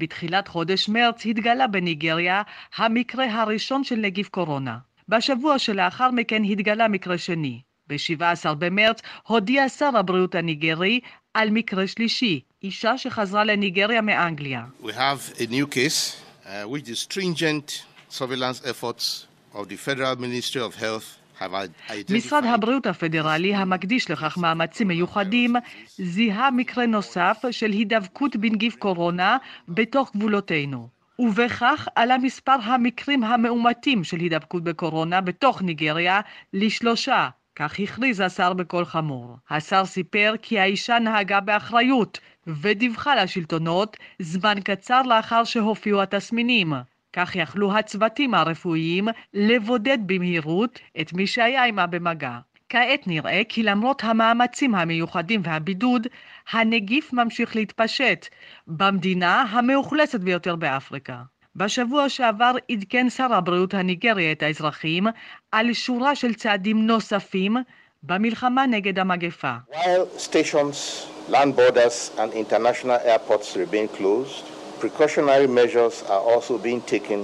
בתחילת חודש מרץ התגלה בניגריה המקרה הראשון של נגיף קורונה. בשבוע שלאחר מכן התגלה מקרה שני. ב-17 במרץ הודיע שר הבריאות הניגרי על מקרה שלישי, אישה שחזרה לניגריה מאנגליה. We have a new case, uh, which the stringent surveillance efforts of the Federal Ministry of Health משרד הבריאות הפדרלי, המקדיש לכך מאמצים מיוחדים, זיהה מקרה נוסף של הידבקות בנגיף קורונה בתוך גבולותינו. ובכך עלה מספר המקרים המאומתים של הידבקות בקורונה בתוך ניגריה לשלושה, כך הכריז השר בקול חמור. השר סיפר כי האישה נהגה באחריות ודיווחה לשלטונות זמן קצר לאחר שהופיעו התסמינים. כך יכלו הצוותים הרפואיים לבודד במהירות את מי שהיה עימה במגע. כעת נראה כי למרות המאמצים המיוחדים והבידוד, הנגיף ממשיך להתפשט במדינה המאוכלסת ביותר באפריקה. בשבוע שעבר עדכן שר הבריאות הניגרי את האזרחים על שורה של צעדים נוספים במלחמה נגד המגפה. While stations, land borders and international airports remain closed, precautionary measures are also being taken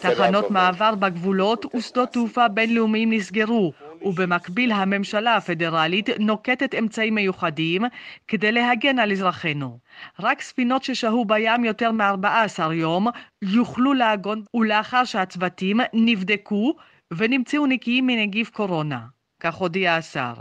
תחנות מעבר בגבולות ושדות תעופה בינלאומיים נסגרו, ובמקביל הממשלה הפדרלית נוקטת אמצעים מיוחדים כדי להגן על אזרחינו. רק ספינות ששהו בים יותר מ-14 יום יוכלו לעגון, ולאחר שהצוותים נבדקו ונמצאו נקיים מנגיף קורונה, כך הודיע השר.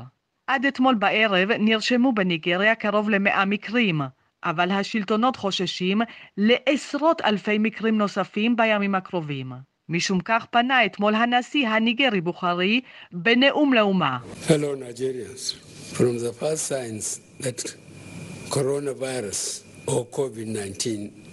עד אתמול בערב נרשמו בניגריה קרוב ל-100 מקרים, אבל השלטונות חוששים לעשרות אלפי מקרים נוספים בימים הקרובים. משום כך פנה אתמול הנשיא הניגרי בוכרי בנאום לאומה. Fellow Nigerians, from the first signs that coronavirus or COVID-19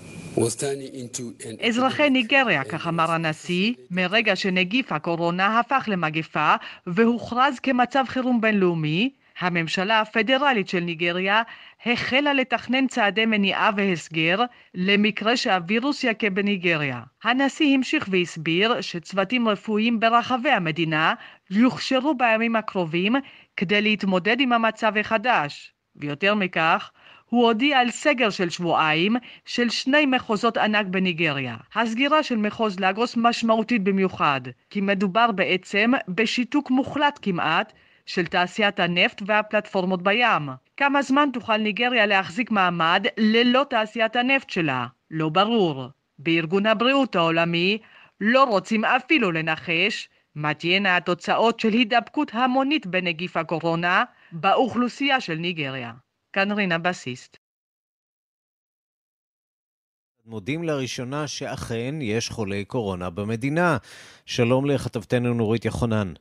אזרחי ניגריה, כך אמר הנשיא, מרגע שנגיף הקורונה הפך למגפה והוכרז כמצב חירום בינלאומי, הממשלה הפדרלית של ניגריה החלה לתכנן צעדי מניעה והסגר למקרה שהווירוס יכה בניגריה. הנשיא המשיך והסביר שצוותים רפואיים ברחבי המדינה יוכשרו בימים הקרובים כדי להתמודד עם המצב החדש. ויותר מכך, הוא הודיע על סגר של שבועיים של שני מחוזות ענק בניגריה. הסגירה של מחוז לגוס משמעותית במיוחד, כי מדובר בעצם בשיתוק מוחלט כמעט של תעשיית הנפט והפלטפורמות בים. כמה זמן תוכל ניגריה להחזיק מעמד ללא תעשיית הנפט שלה? לא ברור. בארגון הבריאות העולמי לא רוצים אפילו לנחש מה תהיינה התוצאות של הידבקות המונית בנגיף הקורונה באוכלוסייה של ניגריה. כאן רינה בסיסט. מודים לראשונה שאכן יש חולי קורונה במדינה. שלום לכתבתנו נורית יחונן.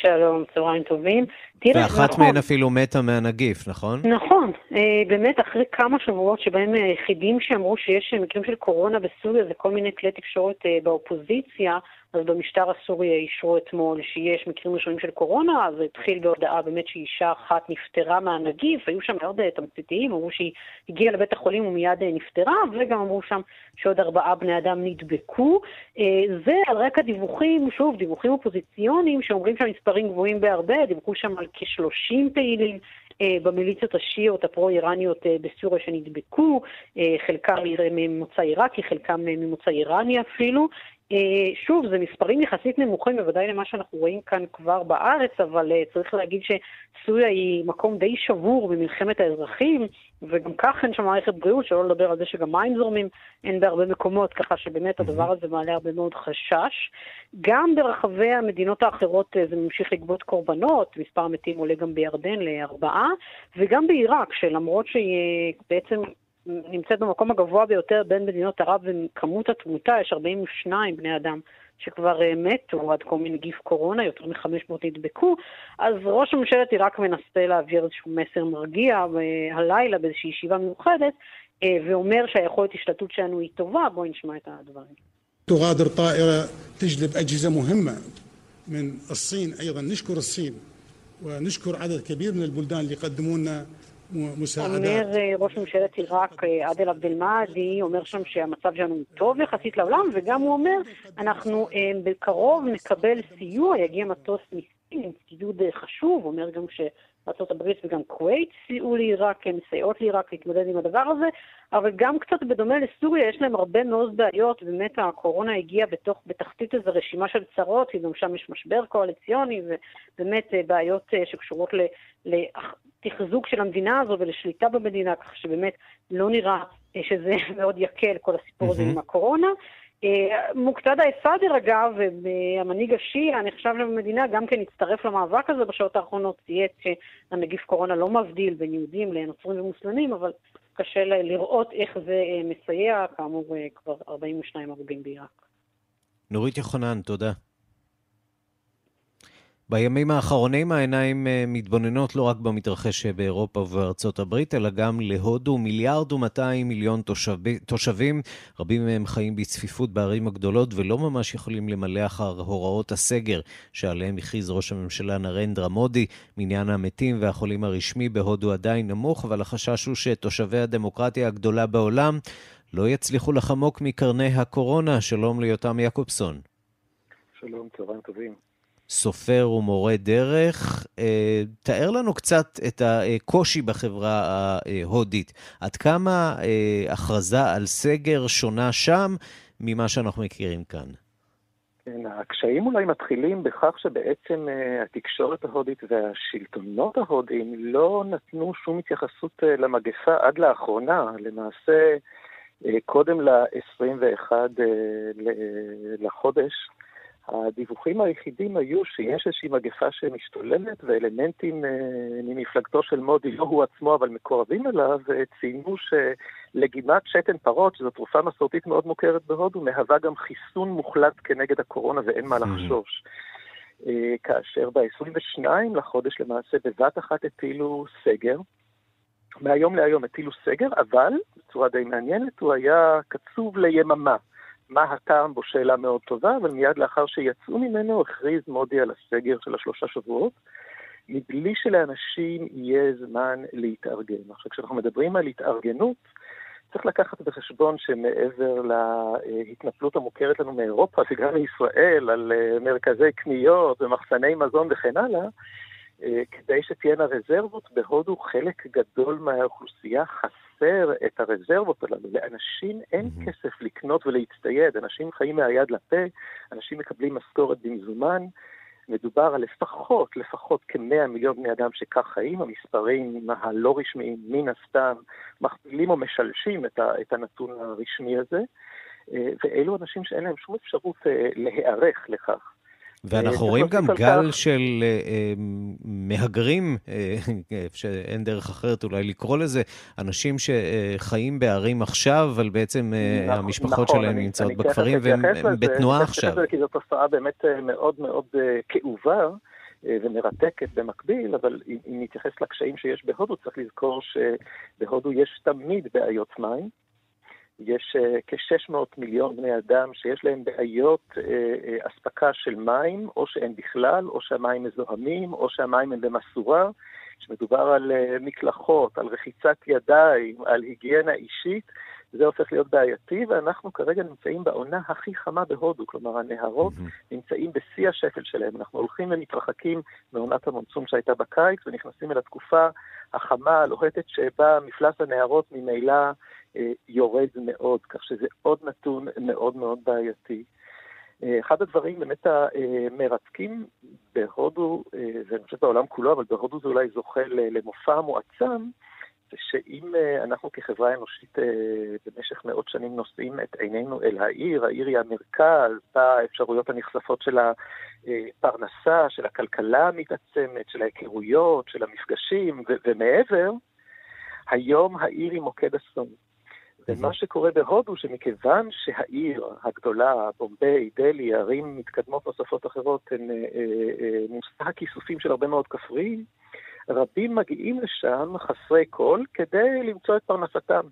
שלום, צהריים טובים. תראה, ואחת נכון. מהן אפילו מתה מהנגיף, נכון? נכון. אה, באמת, אחרי כמה שבועות שבהם היחידים שאמרו שיש מקרים של קורונה בסוריה זה כל מיני כלי תקשורת אה, באופוזיציה, אז במשטר הסורי אישרו אתמול שיש מקרים ראשונים של קורונה, אז התחיל בהודעה באמת שאישה אחת נפטרה מהנגיף, היו שם מאוד תמציתיים, אמרו שהיא הגיעה לבית החולים ומיד נפטרה, וגם אמרו שם שעוד ארבעה בני אדם נדבקו. אה, זה על רקע דיווחים, שוב, דיווחים אופוזיציוניים שאומרים שהמספרים גבוהים בהרבה, דיווחו שם על כ-30 פעילים אה, במיליציות השיעיות הפרו-איראניות אה, בסוריה שנדבקו, חלקם ממוצא עיראקי, חלקם ממוצא איראני אפילו. אה, שוב, זה מספרים יחסית נמוכים, בוודאי למה שאנחנו רואים כאן כבר בארץ, אבל אה, צריך להגיד שסוריה היא מקום די שבור במלחמת האזרחים, וגם כך אין שם מערכת בריאות, שלא לדבר על זה שגם מים זורמים אין בהרבה מקומות, ככה שבאמת הדבר הזה מעלה הרבה מאוד חשש. גם ברחבי המדינות האחרות אה, זה ממשיך לגבות קורבנות, מספר המתים עולה גם בירדן לארבעה, וגם בעיראק, שלמרות שהיא בעצם נמצאת במקום הגבוה ביותר בין מדינות ערב וכמות התמותה, יש 42 בני אדם שכבר uh, מתו עד כה מנגיף קורונה, יותר מ-500 נדבקו, אז ראש ממשלת עיראק מנסה להעביר איזשהו מסר מרגיע uh, הלילה באיזושהי ישיבה מיוחדת, uh, ואומר שהיכולת השתלטות שלנו היא טובה, בואי נשמע את הדברים. تغادر طائرة تجلب أجهزة مهمة من الصين أيضا نشكر الصين ونشكر عدد كبير من البلدان اللي قدموا لنا אומר ראש ממשלת עיראק עדל עבד אל-מהדי, אומר שם שהמצב שלנו טוב יחסית לעולם, וגם הוא אומר, אנחנו בקרוב נקבל סיוע, יגיע מטוס מסין עם ציוד חשוב, אומר גם ש... ארה"ב וגם כווית סייעו לעיראק, הן מסייעות לעיראק להתמודד עם הדבר הזה, אבל גם קצת בדומה לסוריה, יש להם הרבה מאוד בעיות, באמת הקורונה הגיעה בתוך, בתחתית איזו רשימה של צרות, כי גם שם יש משבר קואליציוני, ובאמת בעיות שקשורות לתחזוק של המדינה הזו ולשליטה במדינה, כך שבאמת לא נראה שזה (laughs) מאוד יקל כל הסיפור הזה עם הקורונה. מוקתדה א-סאדר אגב, המנהיג השיעי הנחשב למדינה, גם כן הצטרף למאבק הזה בשעות האחרונות, צייץ שהנגיף קורונה לא מבדיל בין יהודים לנוצרים ומוסלמים, אבל קשה לראות איך זה מסייע, כאמור כבר 42 הרוגים בעיראק. נורית יוחנן, תודה. בימים האחרונים העיניים מתבוננות לא רק במתרחש באירופה ובארצות הברית, אלא גם להודו, מיליארד ומאתיים מיליון תושבים, תושבים. רבים מהם חיים בצפיפות בערים הגדולות ולא ממש יכולים למלא אחר הוראות הסגר שעליהם הכריז ראש הממשלה נרנדרה מודי. מניין המתים והחולים הרשמי בהודו עדיין נמוך, אבל החשש הוא שתושבי הדמוקרטיה הגדולה בעולם לא יצליחו לחמוק מקרני הקורונה. שלום ליותם יעקובסון. שלום, צהריים טובים. סופר ומורה דרך. תאר לנו קצת את הקושי בחברה ההודית. עד כמה הכרזה על סגר שונה שם ממה שאנחנו מכירים כאן? כן, הקשיים אולי מתחילים בכך שבעצם התקשורת ההודית והשלטונות ההודיים לא נתנו שום התייחסות למגפה עד לאחרונה. למעשה, קודם ל-21 לחודש, הדיווחים היחידים היו שיש איזושהי מגפה שמשתוללת ואלמנטים ממפלגתו של מודי, לא הוא עצמו אבל מקורבים אליו, ציינו שלגימת שתן פרות, שזו תרופה מסורתית מאוד מוכרת בהודו, מהווה גם חיסון מוחלט כנגד הקורונה ואין מה לחשוש. כאשר ב-22 לחודש למעשה בבת אחת הטילו סגר, מהיום להיום הטילו סגר, אבל בצורה די מעניינת הוא היה קצוב ליממה. מה הטעם בו שאלה מאוד טובה, אבל מיד לאחר שיצאו ממנו הכריז מודי על הסגר של השלושה שבועות, מבלי שלאנשים יהיה זמן להתארגן. עכשיו, כשאנחנו מדברים על התארגנות, צריך לקחת בחשבון שמעבר להתנפלות המוכרת לנו מאירופה וגם מישראל, על מרכזי קניות ומחסני מזון וכן הלאה, כדי שתהיינה רזרבות, בהודו חלק גדול מהאוכלוסייה חסר את הרזרבות הללו. לאנשים אין mm-hmm. כסף לקנות ולהצטייד, אנשים חיים מהיד לפה, אנשים מקבלים משכורת במזומן. מדובר על לפחות, לפחות כמאה מיליון בני אדם שכך חיים, המספרים הלא רשמיים מן הסתם מכפילים או משלשים את, ה, את הנתון הרשמי הזה, ואלו אנשים שאין להם שום אפשרות להיערך לכך. ואנחנו רואים גם גל של מהגרים, (laughs) שאין דרך אחרת אולי לקרוא לזה, אנשים שחיים בערים עכשיו, אבל בעצם המשפחות שלהם נמצאות בכפרים והם בתנועה עכשיו. כי זו תופעה באמת מאוד מאוד כאובה. ומרתקת במקביל, אבל אם נתייחס לקשיים שיש בהודו, צריך לזכור שבהודו יש תמיד בעיות מים. יש uh, כ-600 מיליון בני אדם שיש להם בעיות uh, אספקה של מים, או שאין בכלל, או שהמים מזוהמים, או שהמים הם במסורה, שמדובר על מקלחות, על רחיצת ידיים, על היגיינה אישית, זה הופך להיות בעייתי, ואנחנו כרגע נמצאים בעונה הכי חמה בהודו, כלומר הנהרות mm-hmm. נמצאים בשיא השפל שלהם. אנחנו הולכים ומתרחקים מעונת המונסום שהייתה בקיץ, ונכנסים אל התקופה החמה, הלוהטת, שבה מפלס הנהרות ממילא אה, יורד מאוד, כך שזה עוד נתון מאוד מאוד בעייתי. אה, אחד הדברים באמת המרתקים בהודו, אה, ואני חושב בעולם כולו, אבל בהודו זה אולי זוכה למופע מועצם, זה שאם אנחנו כחברה אנושית במשך מאות שנים נושאים את עינינו אל העיר, העיר היא המרכז, האפשרויות הנכספות של הפרנסה, של הכלכלה המתעצמת, של ההיכרויות, של המפגשים, ו- ומעבר, היום העיר היא מוקד אסון. ומה שקורה בהודו, שמכיוון שהעיר הגדולה, בומביי, דלי, ערים מתקדמות נוספות אחרות, הן אה, אה, מושא הכיסופים של הרבה מאוד כפריים, רבים מגיעים לשם חסרי כל כדי למצוא את פרנסתם.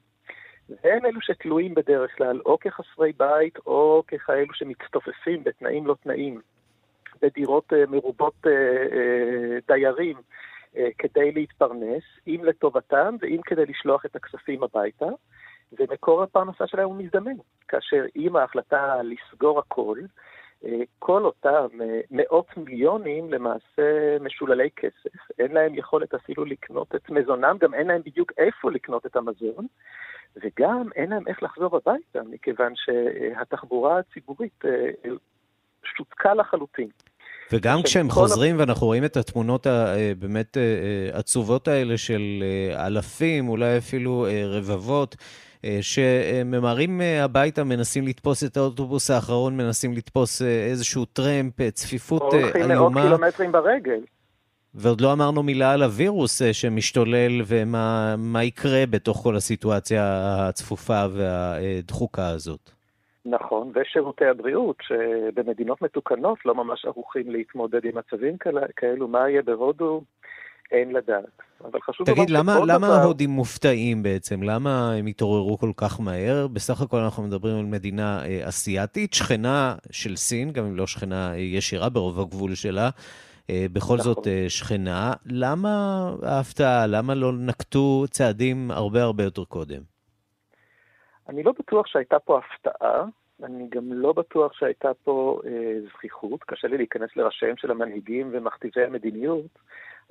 והם אלו שתלויים בדרך כלל או כחסרי בית או ככאלו שמצטופפים בתנאים לא תנאים, בדירות מרובות דיירים כדי להתפרנס, אם לטובתם ואם כדי לשלוח את הכספים הביתה. ומקור הפרנסה שלהם הוא מזדמן, כאשר עם ההחלטה לסגור הכל, כל אותם מאות מיליונים למעשה משוללי כסף, אין להם יכולת אפילו לקנות את מזונם, גם אין להם בדיוק איפה לקנות את המזון, וגם אין להם איך לחזור הביתה, מכיוון שהתחבורה הציבורית אה, שותקה לחלוטין. וגם כשהם חוזרים, ואנחנו רואים את התמונות הבאמת אה, אה, עצובות האלה של אלפים, אולי אפילו רבבות, שממהרים הביתה, מנסים לתפוס את האוטובוס האחרון, מנסים לתפוס איזשהו טרמפ, צפיפות איומה. הולכים מאות קילומטרים ברגל. ועוד לא אמרנו מילה על הווירוס אה, שמשתולל ומה יקרה בתוך כל הסיטואציה הצפופה והדחוקה הזאת. נכון, ושירותי הבריאות, שבמדינות מתוקנות לא ממש ערוכים להתמודד עם מצבים כאלו, מה יהיה בהודו, אין לדעת. אבל חשוב תגיד, למה, למה דבר... ההודים מופתעים בעצם? למה הם התעוררו כל כך מהר? בסך הכל אנחנו מדברים על מדינה אה, אסיאתית, שכנה של סין, גם אם לא שכנה אה, ישירה ברוב הגבול שלה. אה, בכל נכון. זאת שכנה. למה ההפתעה? למה לא נקטו צעדים הרבה הרבה יותר קודם? אני לא בטוח שהייתה פה הפתעה, אני גם לא בטוח שהייתה פה אה, זכיחות, קשה לי להיכנס לראשיהם של המנהיגים ומכתיבי המדיניות,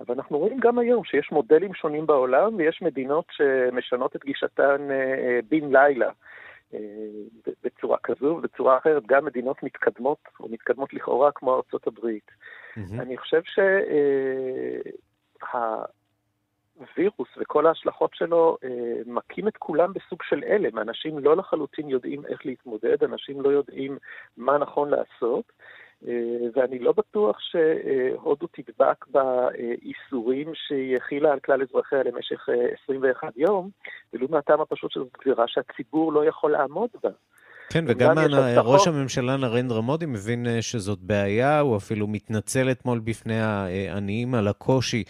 אבל אנחנו רואים גם היום שיש מודלים שונים בעולם ויש מדינות שמשנות את גישתן אה, אה, בן לילה. אה, בצורה כזו ובצורה אחרת, גם מדינות מתקדמות, או מתקדמות לכאורה כמו ארצות הברית. Mm-hmm. אני חושב שהווירוס וכל ההשלכות שלו מכים את כולם בסוג של הלם. אנשים לא לחלוטין יודעים איך להתמודד, אנשים לא יודעים מה נכון לעשות. אה, ואני לא בטוח שהודו תדבק באיסורים שהיא הכילה על כלל אזרחיה למשך 21 אה, יום, ולו מהטעם הפשוט שזו גזירה שהציבור לא יכול לעמוד בה. כן, וגם ראש הממשלה נרנדרה מודי מבין אה, שזאת בעיה, הוא אפילו מתנצל אתמול בפני העניים על הקושי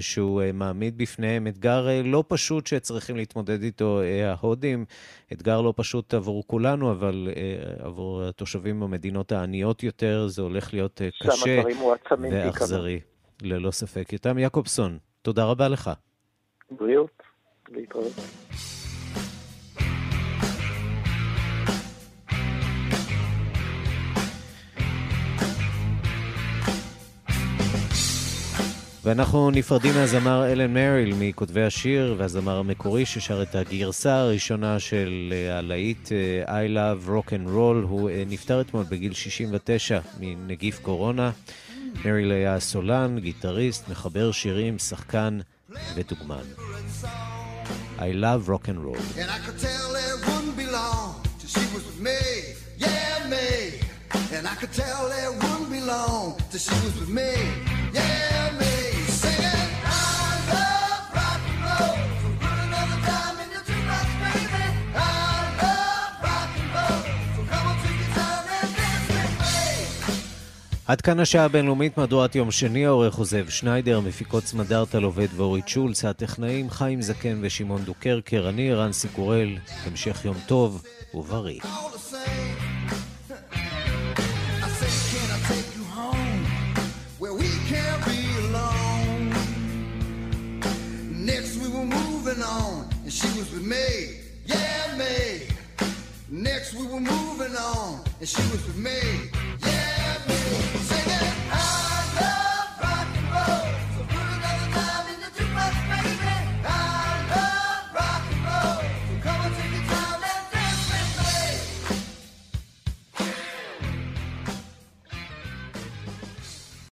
שהוא אה, מעמיד בפניהם אתגר אה, לא פשוט שצריכים להתמודד איתו ההודים, אתגר לא פשוט עבור כולנו, אבל עבור התושבים במדינות העניות יותר זה הולך להיות קשה ואכזרי, ללא ספק. יותם יעקובסון, תודה רבה לך. בריאות, להתראות. ואנחנו נפרדים מהזמר אלן מריל, מכותבי השיר, והזמר המקורי ששר את הגרסה הראשונה של אה, הלהיט אה, I Love Rock and Roll. הוא אה, נפטר אתמול בגיל 69 מנגיף קורונה. מריל היה סולן, גיטריסט, מחבר שירים, שחקן ודוגמן. I love rock and roll. And I could tell it wouldn't be long till she was with me, yeah it wouldn't be long till she was with me, yeah עד כאן השעה הבינלאומית, מהדורת יום שני, העורך הוא זאב שניידר, מפיקות סמדארטה לובד ואורית שולץ, הטכנאים חיים זקן ושמעון דוקרקר, אני רנסי קורל, המשך יום טוב ובריא. Next we were moving on, and she was with me.